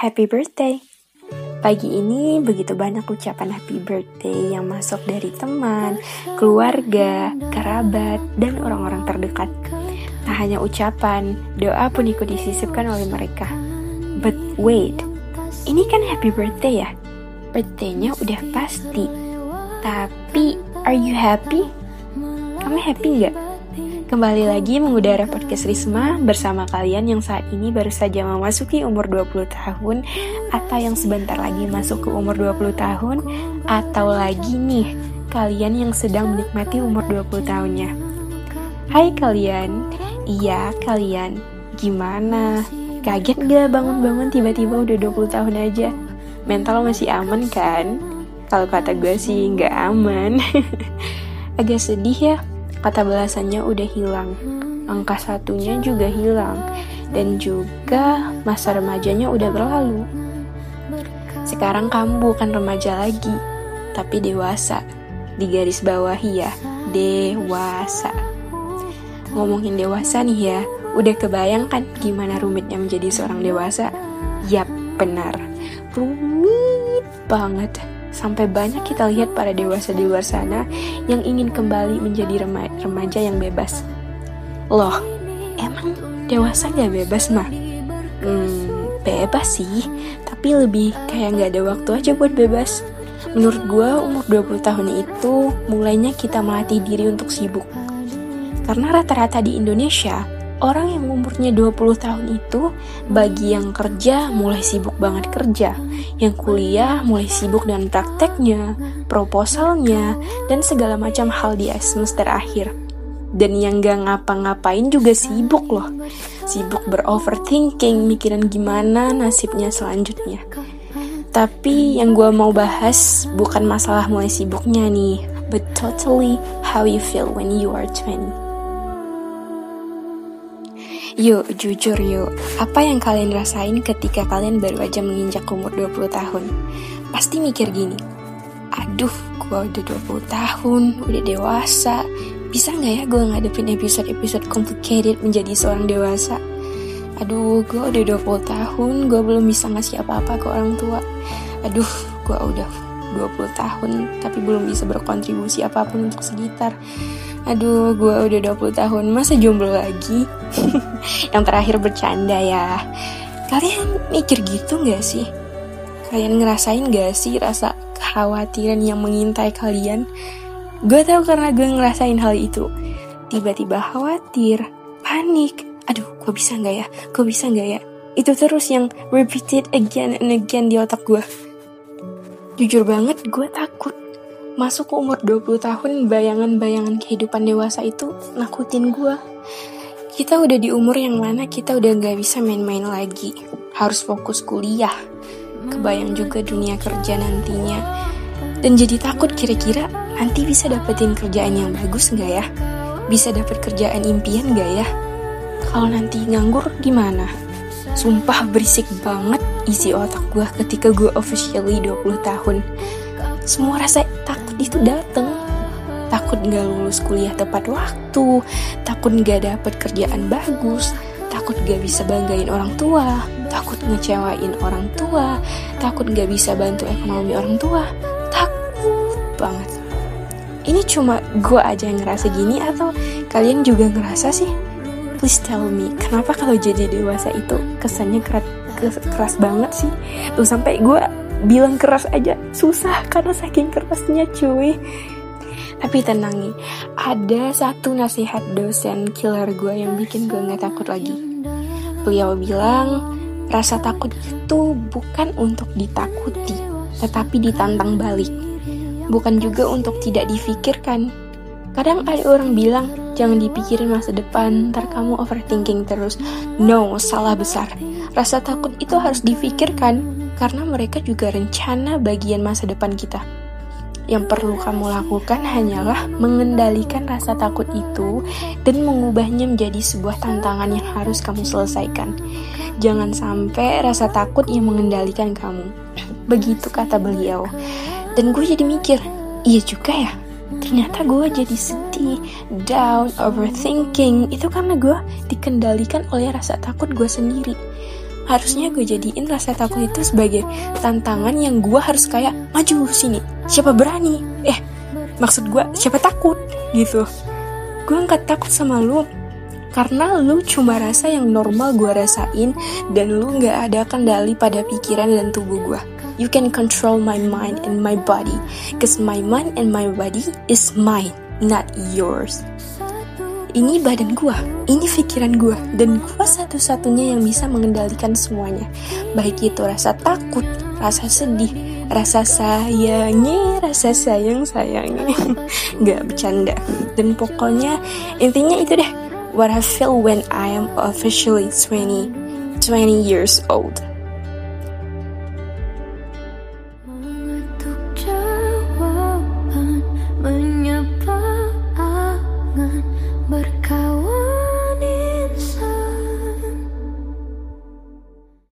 Happy birthday! Pagi ini begitu banyak ucapan happy birthday yang masuk dari teman, keluarga, kerabat, dan orang-orang terdekat. Tak hanya ucapan, doa pun ikut disisipkan oleh mereka. But wait, ini kan happy birthday ya? Birthday-nya udah pasti. Tapi, are you happy? Kamu happy nggak? Kembali lagi mengudara podcast Risma bersama kalian yang saat ini baru saja memasuki umur 20 tahun atau yang sebentar lagi masuk ke umur 20 tahun atau lagi nih kalian yang sedang menikmati umur 20 tahunnya. Hai kalian, iya kalian, gimana? Kaget gak bangun-bangun tiba-tiba udah 20 tahun aja? Mental masih aman kan? Kalau kata gue sih nggak aman. Agak sedih ya, kata belasannya udah hilang, angka satunya juga hilang, dan juga masa remajanya udah berlalu. Sekarang kamu bukan remaja lagi, tapi dewasa. Di garis bawah ya, dewasa. Ngomongin dewasa nih ya, udah kebayang kan gimana rumitnya menjadi seorang dewasa? Yap, benar. Rumit banget Sampai banyak kita lihat para dewasa di luar sana yang ingin kembali menjadi remaja yang bebas. Loh, emang dewasa gak bebas mah? Hmm, bebas sih, tapi lebih kayak gak ada waktu aja buat bebas. Menurut gue umur 20 tahun itu mulainya kita melatih diri untuk sibuk. Karena rata-rata di Indonesia, Orang yang umurnya 20 tahun itu bagi yang kerja mulai sibuk banget kerja, yang kuliah mulai sibuk dengan prakteknya, proposalnya, dan segala macam hal di semester akhir. Dan yang gak ngapa-ngapain juga sibuk loh. Sibuk beroverthinking, mikirin gimana nasibnya selanjutnya. Tapi yang gue mau bahas bukan masalah mulai sibuknya nih, but totally how you feel when you are 20. Yuk, jujur yuk, apa yang kalian rasain ketika kalian baru aja menginjak umur 20 tahun? Pasti mikir gini, aduh, gue udah 20 tahun, udah dewasa, bisa nggak ya gue ngadepin episode-episode complicated menjadi seorang dewasa? Aduh, gue udah 20 tahun, gue belum bisa ngasih apa-apa ke orang tua. Aduh, gue udah 20 tahun, tapi belum bisa berkontribusi apa pun untuk sekitar. Aduh, gue udah 20 tahun, masa jomblo lagi? Yang terakhir bercanda ya. Kalian mikir gitu gak sih? Kalian ngerasain gak sih rasa kekhawatiran yang mengintai kalian? Gue tahu karena gue ngerasain hal itu. Tiba-tiba khawatir, panik. Aduh, gue bisa gak ya? Gue bisa gak ya? Itu terus yang repeated again and again di otak gue. Jujur banget, gue takut masuk ke umur 20 tahun bayangan-bayangan kehidupan dewasa itu nakutin gue kita udah di umur yang mana kita udah gak bisa main-main lagi. Harus fokus kuliah. Kebayang juga dunia kerja nantinya. Dan jadi takut kira-kira nanti bisa dapetin kerjaan yang bagus gak ya? Bisa dapet kerjaan impian gak ya? Kalau nanti nganggur gimana? Sumpah berisik banget isi otak gue ketika gue officially 20 tahun semua rasa takut itu dateng. Takut gak lulus kuliah tepat waktu. Takut gak dapet kerjaan bagus. Takut gak bisa banggain orang tua. Takut ngecewain orang tua. Takut gak bisa bantu ekonomi orang tua. Takut banget. Ini cuma gue aja yang ngerasa gini atau kalian juga ngerasa sih? Please tell me kenapa kalau jadi dewasa itu kesannya keras keras banget sih? Tuh sampai gue bilang keras aja susah karena saking kerasnya cuy. Tapi tenang nih ada satu nasihat dosen killer gue yang bikin gue nggak takut lagi. Beliau bilang rasa takut itu bukan untuk ditakuti tetapi ditantang balik. Bukan juga untuk tidak difikirkan kadang ada orang bilang jangan dipikirin masa depan ntar kamu overthinking terus no salah besar rasa takut itu harus difikirkan karena mereka juga rencana bagian masa depan kita. Yang perlu kamu lakukan hanyalah mengendalikan rasa takut itu dan mengubahnya menjadi sebuah tantangan yang harus kamu selesaikan. Jangan sampai rasa takut yang mengendalikan kamu. Begitu kata beliau. Dan gue jadi mikir, iya juga ya. Ternyata gue jadi sedih, down, overthinking. Itu karena gue dikendalikan oleh rasa takut gue sendiri. Harusnya gue jadiin rasa takut itu sebagai tantangan yang gue harus kayak maju sini siapa berani? Eh maksud gue siapa takut? Gitu. Gue nggak takut sama lu karena lu cuma rasa yang normal gue rasain dan lu nggak ada kendali pada pikiran dan tubuh gue you can control my mind and my body cause my mind and my body is mine not yours ini badan gua, ini pikiran gua, dan gua satu-satunya yang bisa mengendalikan semuanya. Baik itu rasa takut, rasa sedih, rasa sayangnya, rasa sayang sayangnya, nggak bercanda. Dan pokoknya intinya itu deh, what I feel when I am officially 20, 20 years old.